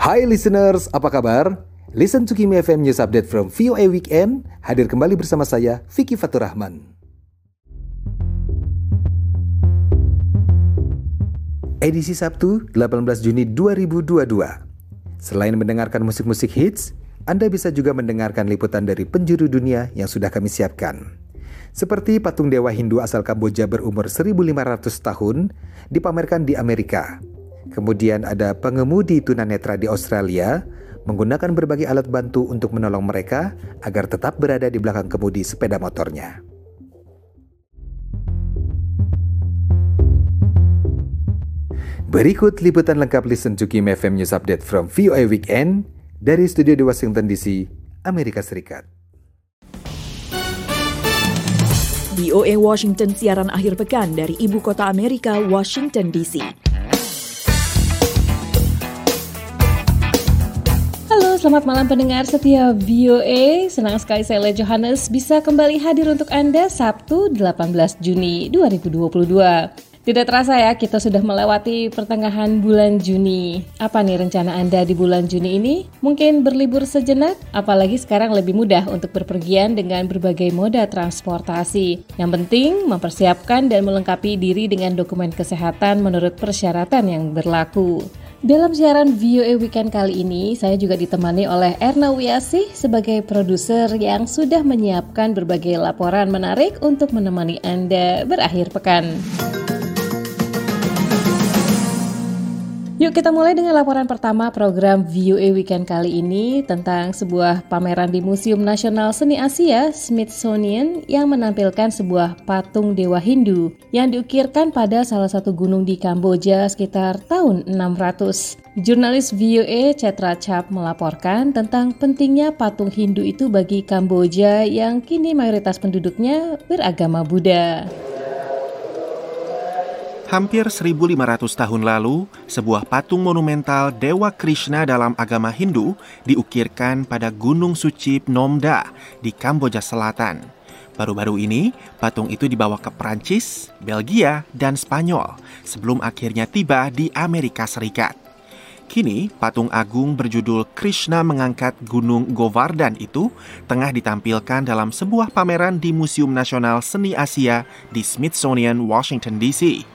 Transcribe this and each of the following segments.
Hai listeners, apa kabar? Listen to Kimi FM News Update from VOA Weekend. Hadir kembali bersama saya, Vicky Fatur Rahman. Edisi Sabtu, 18 Juni 2022. Selain mendengarkan musik-musik hits, Anda bisa juga mendengarkan liputan dari penjuru dunia yang sudah kami siapkan. Seperti patung dewa Hindu asal Kamboja berumur 1500 tahun dipamerkan di Amerika. Kemudian ada pengemudi tunanetra di Australia menggunakan berbagai alat bantu untuk menolong mereka agar tetap berada di belakang kemudi sepeda motornya. Berikut liputan lengkap Listen to Kim FM News Update from VOA Weekend dari studio di Washington DC, Amerika Serikat. VOA Washington siaran akhir pekan dari ibu kota Amerika, Washington DC. Selamat malam pendengar setia VOA. Senang sekali saya Le Johannes bisa kembali hadir untuk Anda Sabtu 18 Juni 2022. Tidak terasa ya, kita sudah melewati pertengahan bulan Juni. Apa nih rencana Anda di bulan Juni ini? Mungkin berlibur sejenak, apalagi sekarang lebih mudah untuk berpergian dengan berbagai moda transportasi. Yang penting, mempersiapkan dan melengkapi diri dengan dokumen kesehatan menurut persyaratan yang berlaku. Dalam siaran VOA Weekend kali ini, saya juga ditemani oleh Erna Wiasih sebagai produser yang sudah menyiapkan berbagai laporan menarik untuk menemani Anda berakhir pekan. Yuk kita mulai dengan laporan pertama program VOA Weekend kali ini tentang sebuah pameran di Museum Nasional Seni Asia Smithsonian yang menampilkan sebuah patung dewa Hindu yang diukirkan pada salah satu gunung di Kamboja sekitar tahun 600. Jurnalis VOA Cetra Chap melaporkan tentang pentingnya patung Hindu itu bagi Kamboja yang kini mayoritas penduduknya beragama Buddha. Hampir 1500 tahun lalu, sebuah patung monumental Dewa Krishna dalam agama Hindu diukirkan pada Gunung Suci Nomda di Kamboja Selatan. Baru-baru ini, patung itu dibawa ke Prancis, Belgia, dan Spanyol sebelum akhirnya tiba di Amerika Serikat. Kini, patung agung berjudul Krishna mengangkat Gunung Govardhan itu tengah ditampilkan dalam sebuah pameran di Museum Nasional Seni Asia di Smithsonian, Washington, D.C.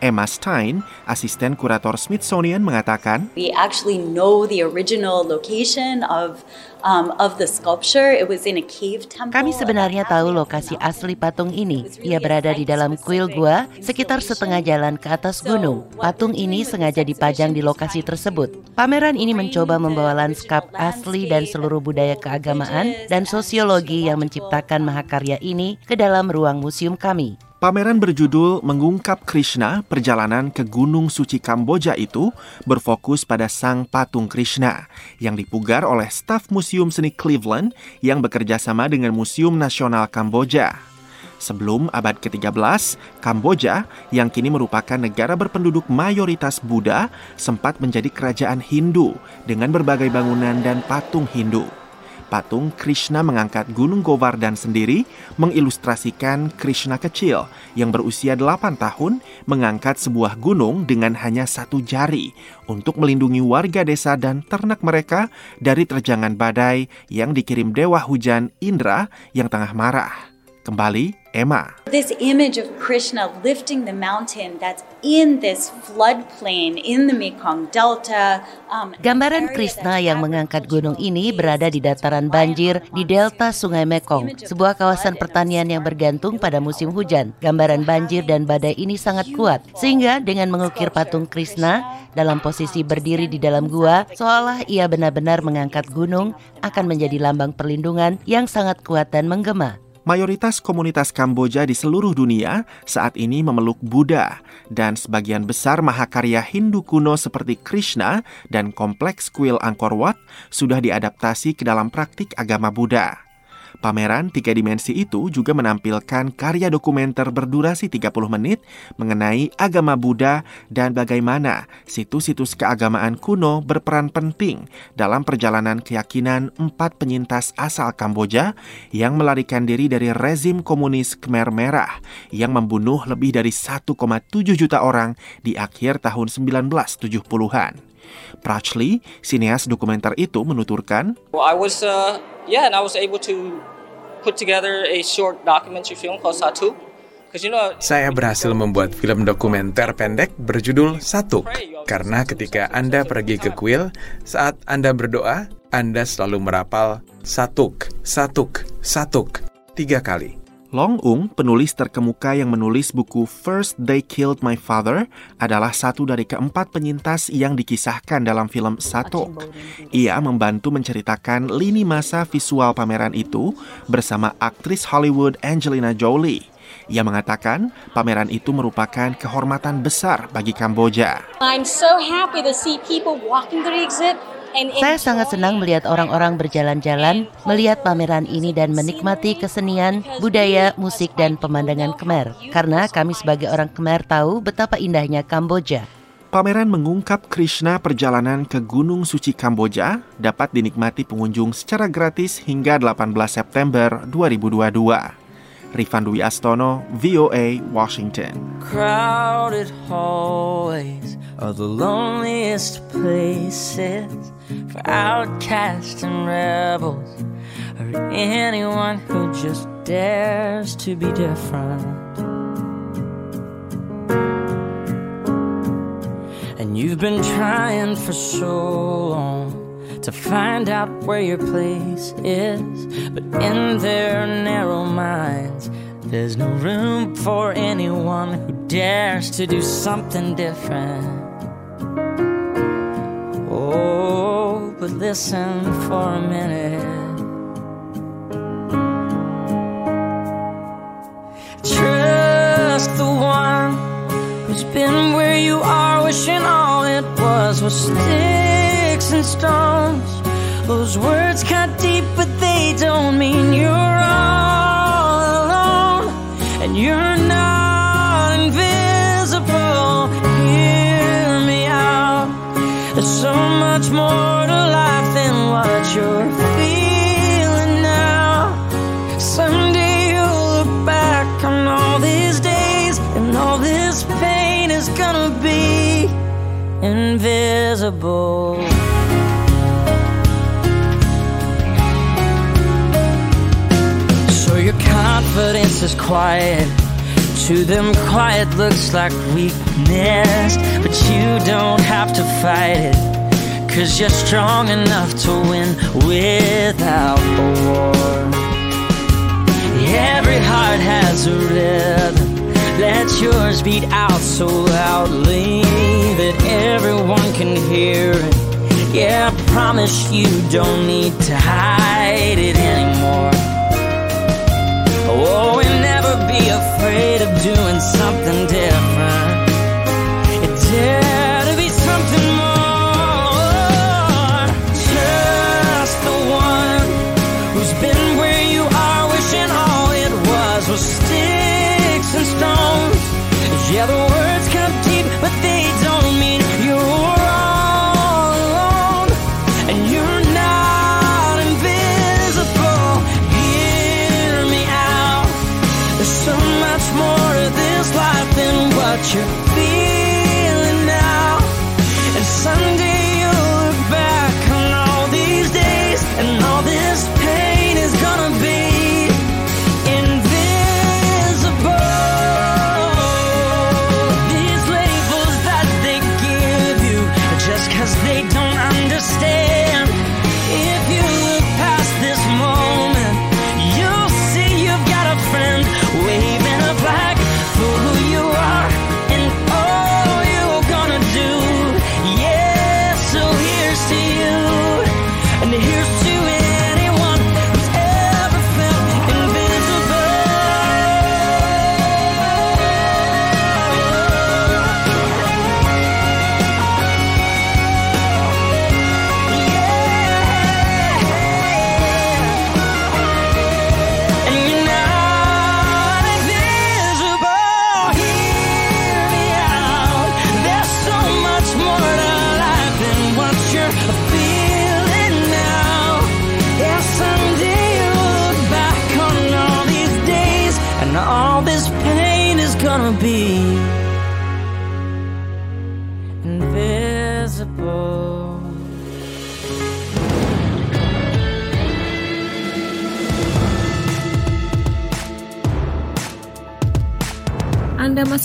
Emma Stein, asisten kurator Smithsonian mengatakan, We actually know the original location of um, of the sculpture. It was in a cave temple. Kami sebenarnya tahu lokasi asli patung ini. Ia berada di dalam kuil gua sekitar setengah jalan ke atas gunung. Patung ini sengaja dipajang di lokasi tersebut. Pameran ini mencoba membawa lanskap asli dan seluruh budaya keagamaan dan sosiologi yang menciptakan mahakarya ini ke dalam ruang museum kami. Pameran berjudul Mengungkap Krishna, Perjalanan ke Gunung Suci Kamboja itu berfokus pada sang patung Krishna yang dipugar oleh staf Museum Seni Cleveland yang bekerja sama dengan Museum Nasional Kamboja. Sebelum abad ke-13, Kamboja yang kini merupakan negara berpenduduk mayoritas Buddha sempat menjadi kerajaan Hindu dengan berbagai bangunan dan patung Hindu patung Krishna mengangkat Gunung Govardhan sendiri mengilustrasikan Krishna kecil yang berusia 8 tahun mengangkat sebuah gunung dengan hanya satu jari untuk melindungi warga desa dan ternak mereka dari terjangan badai yang dikirim dewa hujan Indra yang tengah marah. Kembali Emma. This image of Krishna lifting the mountain that's in this floodplain in the Mekong Delta. Um, Gambaran Krishna yang mengangkat gunung ini berada di dataran banjir di delta Sungai Mekong, sebuah kawasan pertanian yang bergantung pada musim hujan. Gambaran banjir dan badai ini sangat kuat, sehingga dengan mengukir patung Krishna dalam posisi berdiri di dalam gua, seolah ia benar-benar mengangkat gunung akan menjadi lambang perlindungan yang sangat kuat dan menggema. Mayoritas komunitas Kamboja di seluruh dunia saat ini memeluk Buddha dan sebagian besar mahakarya Hindu kuno seperti Krishna dan kompleks kuil Angkor Wat sudah diadaptasi ke dalam praktik agama Buddha. Pameran tiga dimensi itu juga menampilkan karya dokumenter berdurasi 30 menit mengenai agama Buddha dan bagaimana situs-situs keagamaan kuno berperan penting dalam perjalanan keyakinan empat penyintas asal Kamboja yang melarikan diri dari rezim komunis Khmer Merah yang membunuh lebih dari 1,7 juta orang di akhir tahun 1970-an. Prachley, sineas dokumenter itu menuturkan, Well, I was, uh, yeah, and I was able to put together a short documentary film called Satu. Because you know, Saya berhasil membuat film dokumenter pendek berjudul Satuk. Karena ketika Anda pergi ke kuil, saat Anda berdoa, Anda selalu merapal Satuk, Satuk, Satuk, tiga kali. Long Ung, penulis terkemuka yang menulis buku First They Killed My Father, adalah satu dari keempat penyintas yang dikisahkan dalam film Satok. Ia membantu menceritakan lini masa visual pameran itu bersama aktris Hollywood Angelina Jolie. Ia mengatakan pameran itu merupakan kehormatan besar bagi Kamboja. I'm so happy to see people walking through the exhibit Saya sangat senang melihat orang-orang berjalan-jalan, melihat pameran ini dan menikmati kesenian, budaya, musik, dan pemandangan Khmer. Karena kami sebagai orang Khmer tahu betapa indahnya Kamboja. Pameran mengungkap Krishna perjalanan ke Gunung Suci Kamboja dapat dinikmati pengunjung secara gratis hingga 18 September 2022. Rifan Dwi Astono, VOA, Washington. Crowded hallways are the loneliest places for outcasts and rebels, or anyone who just dares to be different. And you've been trying for so long to find out where your place is, but in their narrow minds, there's no room for anyone who dares to do something different. Oh, but listen for a minute. Trust the one who's been where you are, wishing all it was was and stones. Those words cut deep, but they don't mean you're all alone, and you're not invisible. Hear me out. There's so much more to life than what you're feeling now. Someday you'll look back on all these days, and all this pain is gonna be invisible. Is quiet. To them, quiet looks like weakness, but you don't have to fight it. Cause you're strong enough to win without a war. Every heart has a rhythm. Let yours beat out so loudly that everyone can hear it. Yeah, I promise you don't need to hide it anymore. Oh, afraid of doing something different. You're feeling now. And someday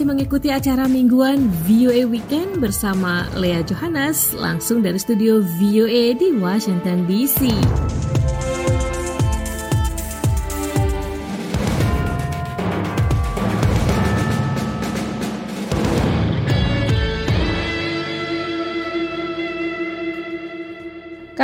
masih mengikuti acara mingguan VOA Weekend bersama Lea Johannes langsung dari studio VOA di Washington DC.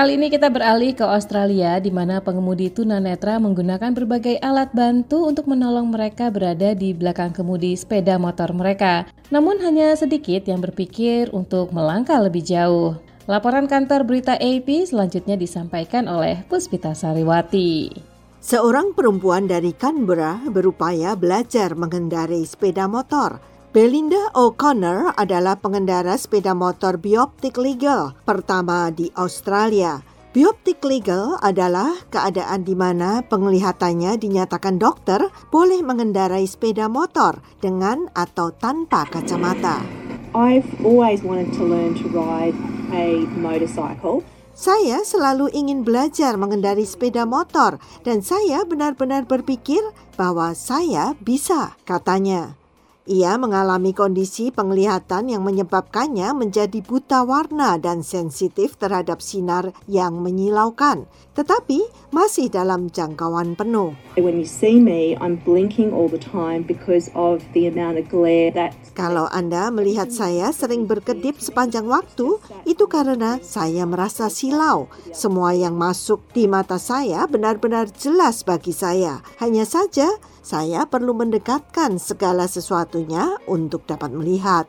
Kali ini kita beralih ke Australia di mana pengemudi tunanetra menggunakan berbagai alat bantu untuk menolong mereka berada di belakang kemudi sepeda motor mereka. Namun hanya sedikit yang berpikir untuk melangkah lebih jauh. Laporan kantor berita AP selanjutnya disampaikan oleh Puspita Sariwati. Seorang perempuan dari Canberra berupaya belajar mengendarai sepeda motor. Belinda O'Connor adalah pengendara sepeda motor Bioptic Legal pertama di Australia. Bioptic Legal adalah keadaan di mana penglihatannya dinyatakan dokter boleh mengendarai sepeda motor dengan atau tanpa kacamata. I've always wanted to learn to ride a motorcycle. Saya selalu ingin belajar mengendarai sepeda motor dan saya benar-benar berpikir bahwa saya bisa, katanya. Ia mengalami kondisi penglihatan yang menyebabkannya menjadi buta warna dan sensitif terhadap sinar yang menyilaukan, tetapi masih dalam jangkauan penuh. When you see me, I'm blinking all the time because of the amount of glare that Kalau Anda melihat saya sering berkedip sepanjang waktu, itu karena saya merasa silau. Semua yang masuk di mata saya benar-benar jelas bagi saya. Hanya saja, saya perlu mendekatkan segala sesuatunya untuk dapat melihat.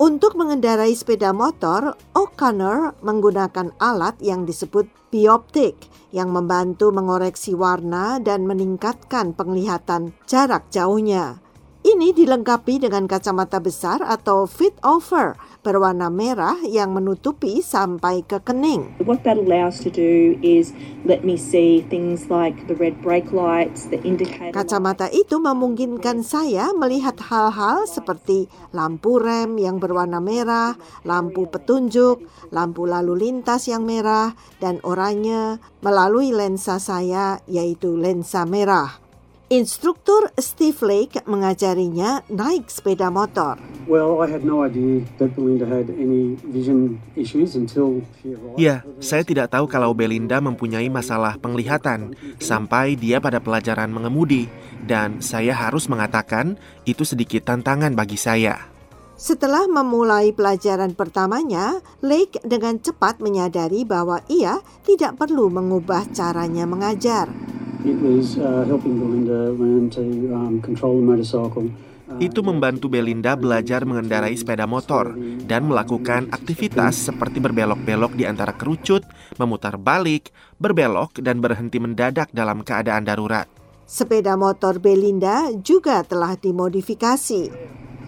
Untuk mengendarai sepeda motor, O'Connor menggunakan alat yang disebut bioptik yang membantu mengoreksi warna dan meningkatkan penglihatan jarak jauhnya. Ini dilengkapi dengan kacamata besar atau fit over berwarna merah yang menutupi sampai ke kening. What that allows to do is let me see things like the red brake lights, the indicator. Kacamata itu memungkinkan saya melihat hal-hal seperti lampu rem yang berwarna merah, lampu petunjuk, lampu lalu lintas yang merah, dan oranye melalui lensa saya yaitu lensa merah. Instruktur Steve Lake mengajarinya naik sepeda motor. Well, I had no idea that Belinda had any vision issues until she arrived. Ya, saya tidak tahu kalau Belinda mempunyai masalah penglihatan sampai dia pada pelajaran mengemudi dan saya harus mengatakan itu sedikit tantangan bagi saya. Setelah memulai pelajaran pertamanya, Lake dengan cepat menyadari bahwa ia tidak perlu mengubah caranya mengajar. It was uh, helping Belinda learn to um, control the motorcycle. Itu membantu Belinda belajar mengendarai sepeda motor dan melakukan aktivitas seperti berbelok-belok di antara kerucut, memutar balik, berbelok, dan berhenti mendadak dalam keadaan darurat. Sepeda motor Belinda juga telah dimodifikasi.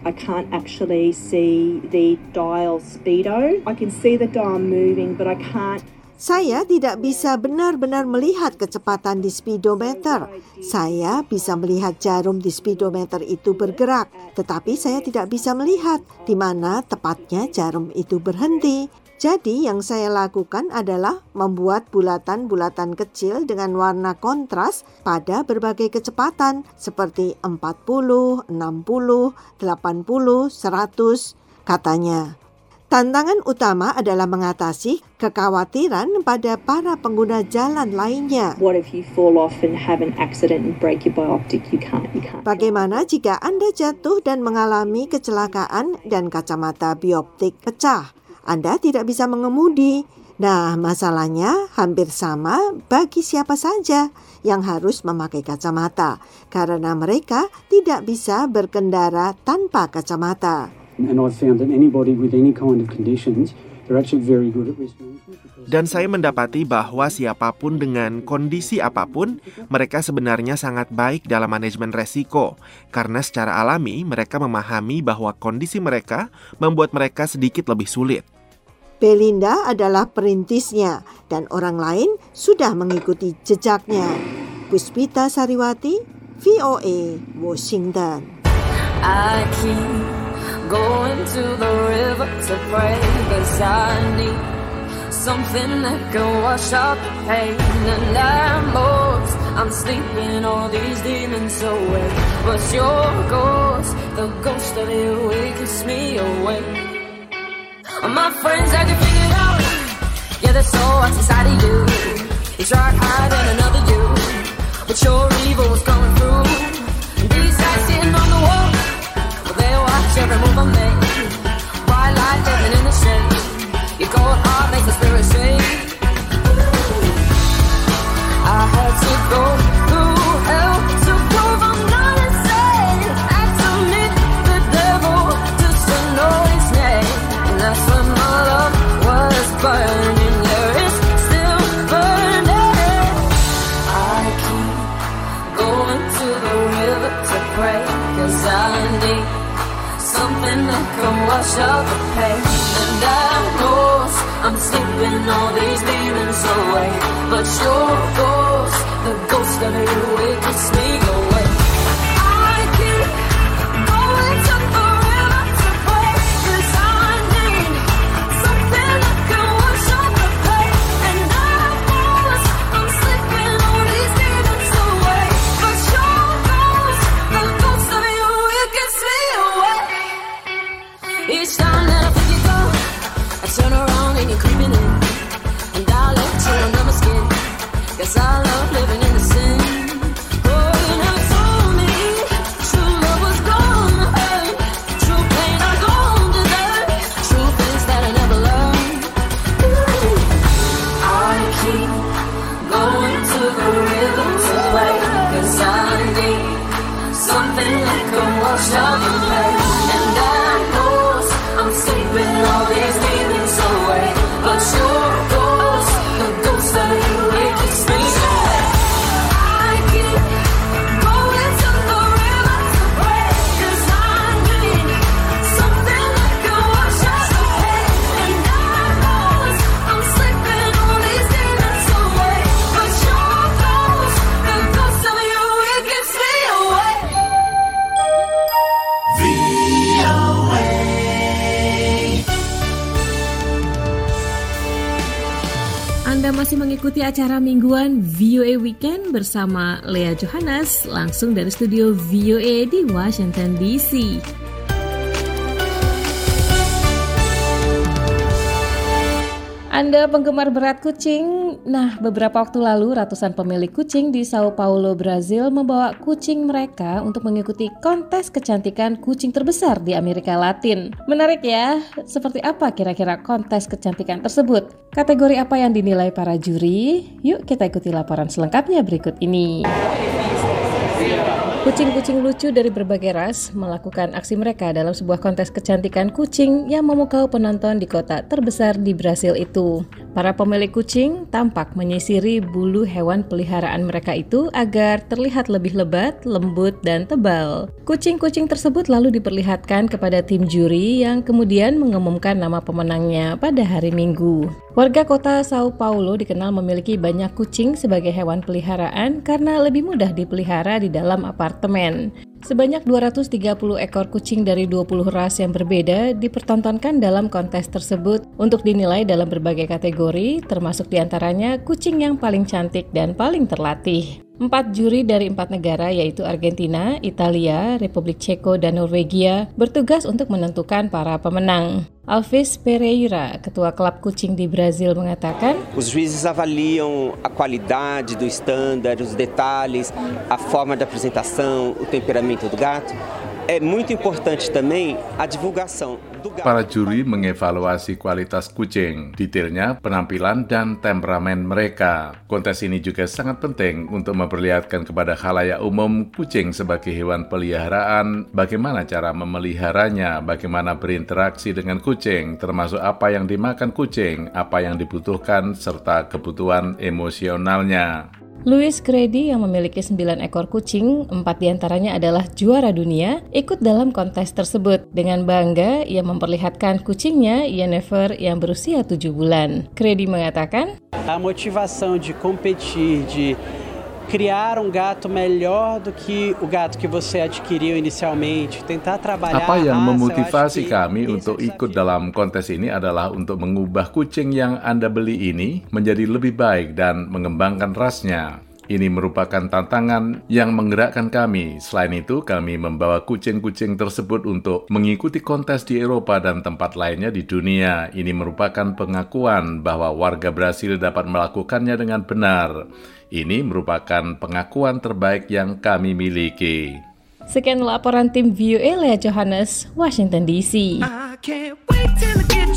I can't actually see the dial speedo. I can see the dial moving, but I can't Saya tidak bisa benar-benar melihat kecepatan di speedometer. Saya bisa melihat jarum di speedometer itu bergerak, tetapi saya tidak bisa melihat di mana tepatnya jarum itu berhenti. Jadi yang saya lakukan adalah membuat bulatan-bulatan kecil dengan warna kontras pada berbagai kecepatan seperti 40, 60, 80, 100 katanya. Tantangan utama adalah mengatasi kekhawatiran pada para pengguna jalan lainnya. What if you fall off and have an accident and break your bioptic? You can't. You can't. Bagaimana jika Anda jatuh dan mengalami kecelakaan dan kacamata bioptik pecah? Anda tidak bisa mengemudi. Nah, masalahnya hampir sama bagi siapa saja yang harus memakai kacamata karena mereka tidak bisa berkendara tanpa kacamata. And I've found that anybody with any kind of conditions, they're actually very good at risk management. Dan saya mendapati bahwa siapa pun dengan kondisi apa pun, mereka sebenarnya sangat baik dalam manajemen resiko, karena secara alami mereka memahami bahwa kondisi mereka membuat mereka sedikit lebih sulit. Belinda adalah perintisnya dan orang lain sudah mengikuti jejaknya. Puspita Sariwati, VOA, Washington. I keep going to the river to pray, cause I need something that can wash out the pain. And I'm lost, I'm sleeping all these demons away. But your ghost, the ghost of you, it keeps me awake. My friends had you figured out. Yeah, there's so what's inside of you. You tried hiding another you, but your evil was coming watch every move I make. Bright light living in the shade. Your cold heart makes the spirit shake. I had to go I love living mengikuti acara mingguan VOA Weekend bersama Lea Johannes langsung dari studio VOA di Washington DC. Anda penggemar berat kucing? Nah, beberapa waktu lalu ratusan pemilik kucing di Sao Paulo, Brazil membawa kucing mereka untuk mengikuti kontes kecantikan kucing terbesar di Amerika Latin. Menarik ya, seperti apa kira-kira kontes kecantikan tersebut? Kategori apa yang dinilai para juri? Yuk kita ikuti laporan selengkapnya berikut ini. Kucing-kucing lucu dari berbagai ras melakukan aksi mereka dalam sebuah kontes kecantikan kucing yang memukau penonton di kota terbesar di Brasil itu. Para pemilik kucing tampak menyisiri bulu hewan peliharaan mereka itu agar terlihat lebih lebat, lembut, dan tebal. Kucing-kucing tersebut lalu diperlihatkan kepada tim juri yang kemudian mengumumkan nama pemenangnya pada hari Minggu. Warga kota Sao Paulo dikenal memiliki banyak kucing sebagai hewan peliharaan karena lebih mudah dipelihara di dalam apartemen apartemen. Sebanyak 230 ekor kucing dari 20 ras yang berbeda dipertontonkan dalam kontes tersebut untuk dinilai dalam berbagai kategori, termasuk di antaranya kucing yang paling cantik dan paling terlatih. Empat juri dari empat negara yaitu Argentina, Italia, Republik Ceko, dan Norwegia bertugas untuk menentukan para pemenang. Alves Pereira, ketua klub kucing di Brazil mengatakan, Os juízes avaliam a qualidade do standard, os detalhes, a forma de apresentação, o temperamento do gato. É muito importante também a divulgação. Para juri mengevaluasi kualitas kucing, detailnya, penampilan, dan temperamen mereka. Kontes ini juga sangat penting untuk memperlihatkan kepada khalayak umum kucing sebagai hewan peliharaan, bagaimana cara memeliharanya, bagaimana berinteraksi dengan kucing, termasuk apa yang dimakan kucing, apa yang dibutuhkan, serta kebutuhan emosionalnya. Louis Grady yang memiliki 9 ekor kucing, empat di antaranya adalah juara dunia, ikut dalam kontes tersebut. Dengan bangga, ia memperlihatkan kucingnya, Yennefer, yang berusia 7 bulan. Grady mengatakan, A motivação de competir, de criar um gato melhor do que o gato que você adquiriu inicialmente, tentar trabalhar Apa yang raça, memotivasi acho que kami untuk ikut dalam kontes ini adalah untuk mengubah kucing yang Anda beli ini menjadi lebih baik dan mengembangkan rasnya. Ini merupakan tantangan yang menggerakkan kami. Selain itu, kami membawa kucing-kucing tersebut untuk mengikuti kontes di Eropa dan tempat lainnya di dunia. Ini merupakan pengakuan bahwa warga Brasil dapat melakukannya dengan benar. Ini merupakan pengakuan terbaik yang kami miliki. Sekian laporan tim VOA Lea Johannes, Washington DC. I can't wait till I get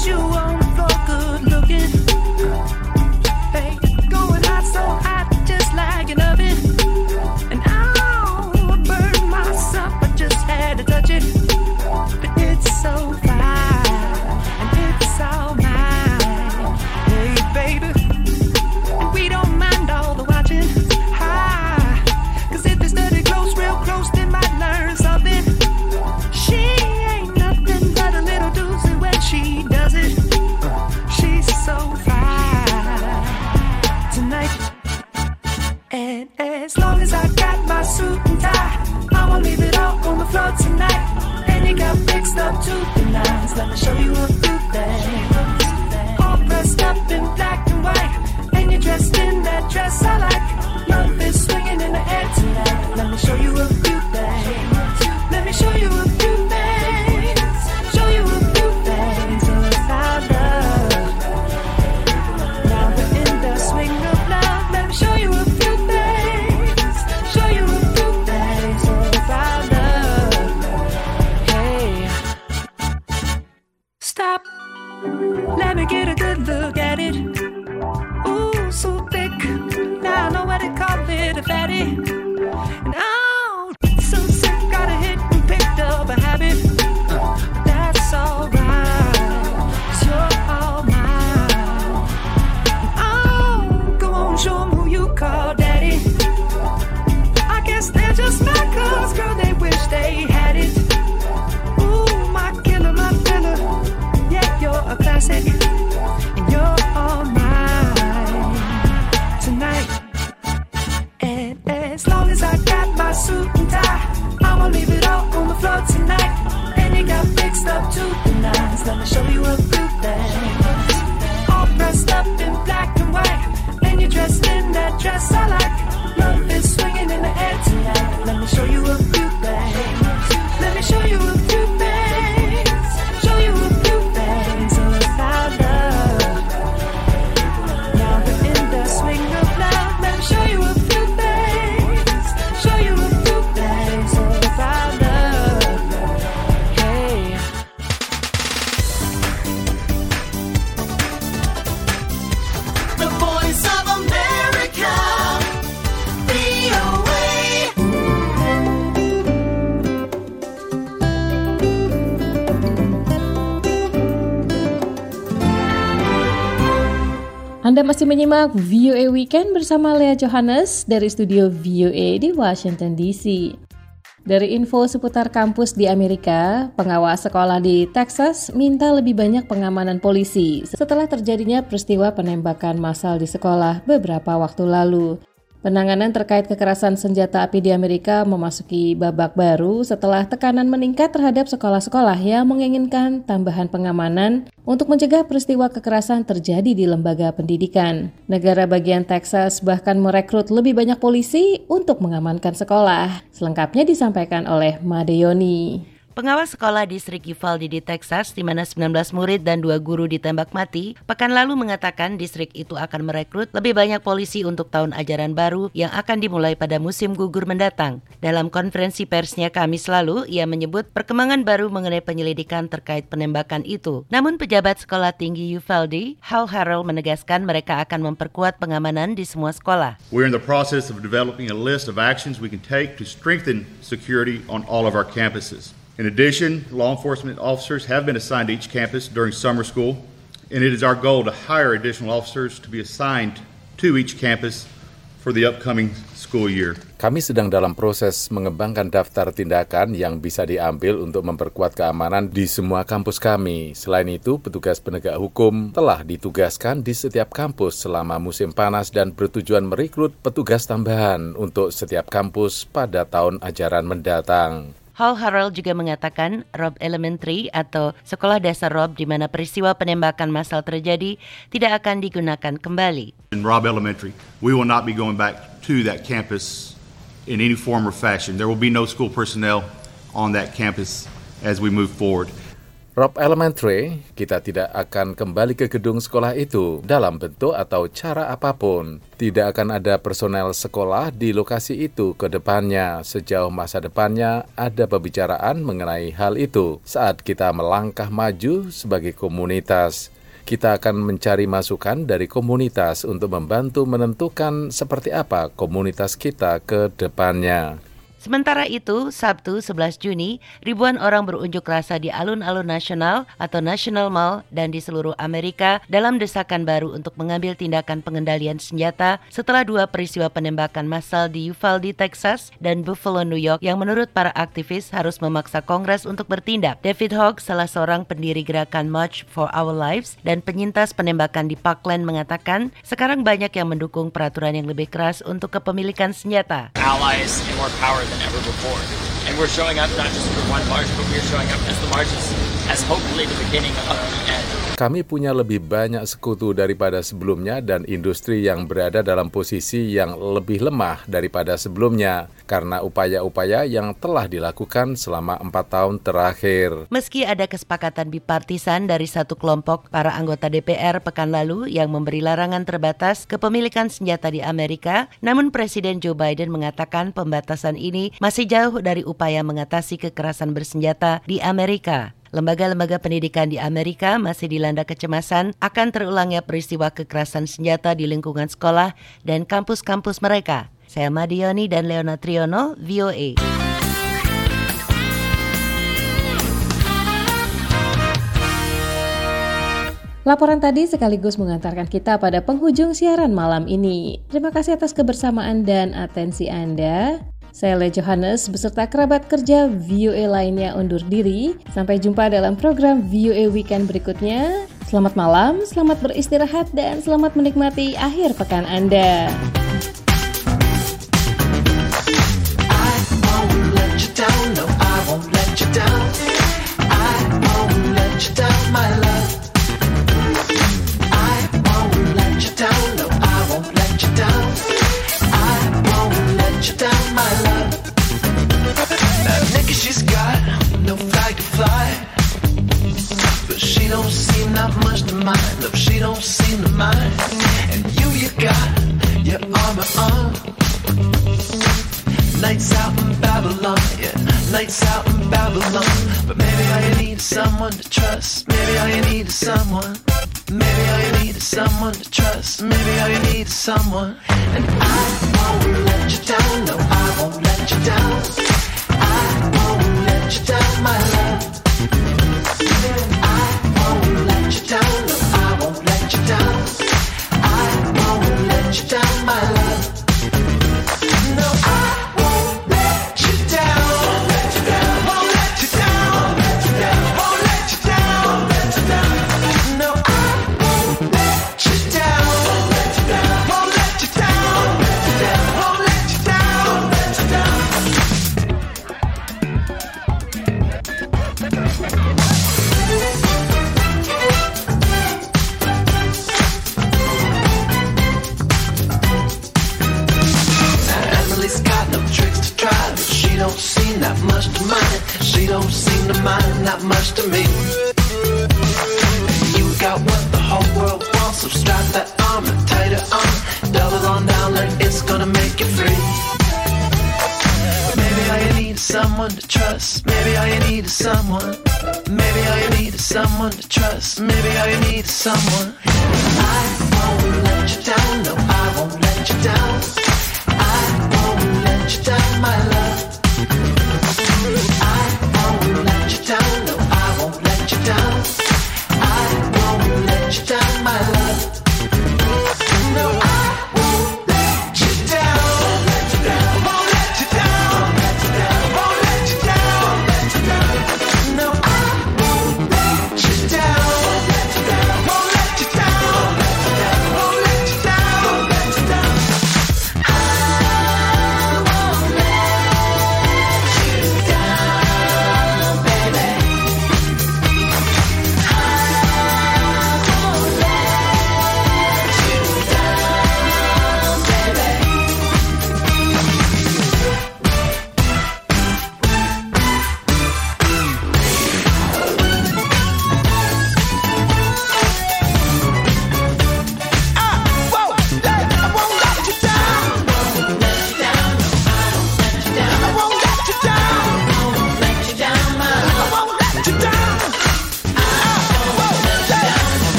Menyimak VOA Weekend bersama Lea Johannes dari studio VOA di Washington DC. Dari info seputar kampus di Amerika, pengawas sekolah di Texas minta lebih banyak pengamanan polisi setelah terjadinya peristiwa penembakan massal di sekolah beberapa waktu lalu. Penanganan terkait kekerasan senjata api di Amerika memasuki babak baru setelah tekanan meningkat terhadap sekolah-sekolah yang menginginkan tambahan pengamanan untuk mencegah peristiwa kekerasan terjadi di lembaga pendidikan. Negara bagian Texas bahkan merekrut lebih banyak polisi untuk mengamankan sekolah. Selengkapnya disampaikan oleh Madeyoni. Pengawas sekolah distrik Uvalde di Texas, di mana 19 murid dan dua guru ditembak mati, pekan lalu mengatakan distrik itu akan merekrut lebih banyak polisi untuk tahun ajaran baru yang akan dimulai pada musim gugur mendatang. Dalam konferensi persnya Kamis lalu, ia menyebut perkembangan baru mengenai penyelidikan terkait penembakan itu. Namun pejabat sekolah tinggi Uvalde, Hal Harrell menegaskan mereka akan memperkuat pengamanan di semua sekolah. We're in the process of developing a list of actions we can take to strengthen security on all of our campuses. In addition, law enforcement officers have been assigned to each campus during summer school, and it is our goal to hire additional officers to be assigned to each campus for the upcoming school year. Kami sedang dalam proses mengembangkan daftar tindakan yang bisa diambil untuk memperkuat keamanan di semua kampus kami. Selain itu, petugas penegak hukum telah ditugaskan di setiap kampus selama musim panas dan bertujuan merekrut petugas tambahan untuk setiap kampus pada tahun ajaran mendatang. Hal Harrell juga mengatakan Rob Elementary atau sekolah dasar Rob di mana peristiwa penembakan massal terjadi tidak akan digunakan kembali. In Robb Elementary, we will not be going back to that campus in any form or fashion. There will be no school personnel on that campus as we move forward. Rob Elementary, kita tidak akan kembali ke gedung sekolah itu dalam bentuk atau cara apa pun. Tidak akan ada personel sekolah di lokasi itu ke depannya. Sejauh masa depannya ada pembicaraan mengenai hal itu saat kita melangkah maju sebagai komunitas. Kita akan mencari masukan dari komunitas untuk membantu menentukan seperti apa komunitas kita ke depannya. Sementara itu, Sabtu 11 Juni, ribuan orang berunjuk rasa di alun-alun nasional atau National Mall dan di seluruh Amerika dalam desakan baru untuk mengambil tindakan pengendalian senjata setelah dua peristiwa penembakan massal di Uvalde, Texas dan Buffalo, New York yang menurut para aktivis harus memaksa Kongres untuk bertindak. David Hogg, salah seorang pendiri gerakan March for Our Lives dan penyintas penembakan di Parkland mengatakan, sekarang banyak yang mendukung peraturan yang lebih keras untuk kepemilikan senjata. allies ever before. And we're showing up not just for one march, but we're showing up as the marches, as hopefully the beginning of the end. Kami punya lebih banyak sekutu daripada sebelumnya dan industri yang berada dalam posisi yang lebih lemah daripada sebelumnya karena upaya-upaya yang telah dilakukan selama empat tahun terakhir. Meski ada kesepakatan bipartisan dari satu kelompok para anggota DPR pekan lalu yang memberi larangan terbatas kepemilikan senjata di Amerika, namun Presiden Joe Biden mengatakan pembatasan ini masih jauh dari upaya mengatasi kekerasan bersenjata di Amerika. Lembaga-lembaga pendidikan di Amerika masih dilanda kecemasan akan terulangnya peristiwa kekerasan senjata di lingkungan sekolah dan kampus-kampus mereka. Saya Madioni dan Leona Triono, VOA. Laporan tadi sekaligus mengantarkan kita pada penghujung siaran malam ini. Terima kasih atas kebersamaan dan atensi Anda. Saya Le Johannes beserta kerabat kerja VOA lainnya undur diri. Sampai jumpa dalam program VOA Weekend berikutnya. Selamat malam, selamat beristirahat, dan selamat menikmati akhir pekan Anda.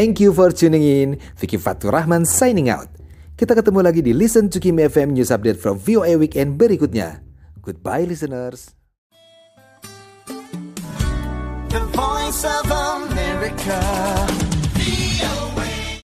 Thank you for tuning in. Vicky Fatur Rahman signing out. Kita ketemu lagi di Listen to Kim FM News Update from VOA Weekend berikutnya. Goodbye listeners. The voice of America.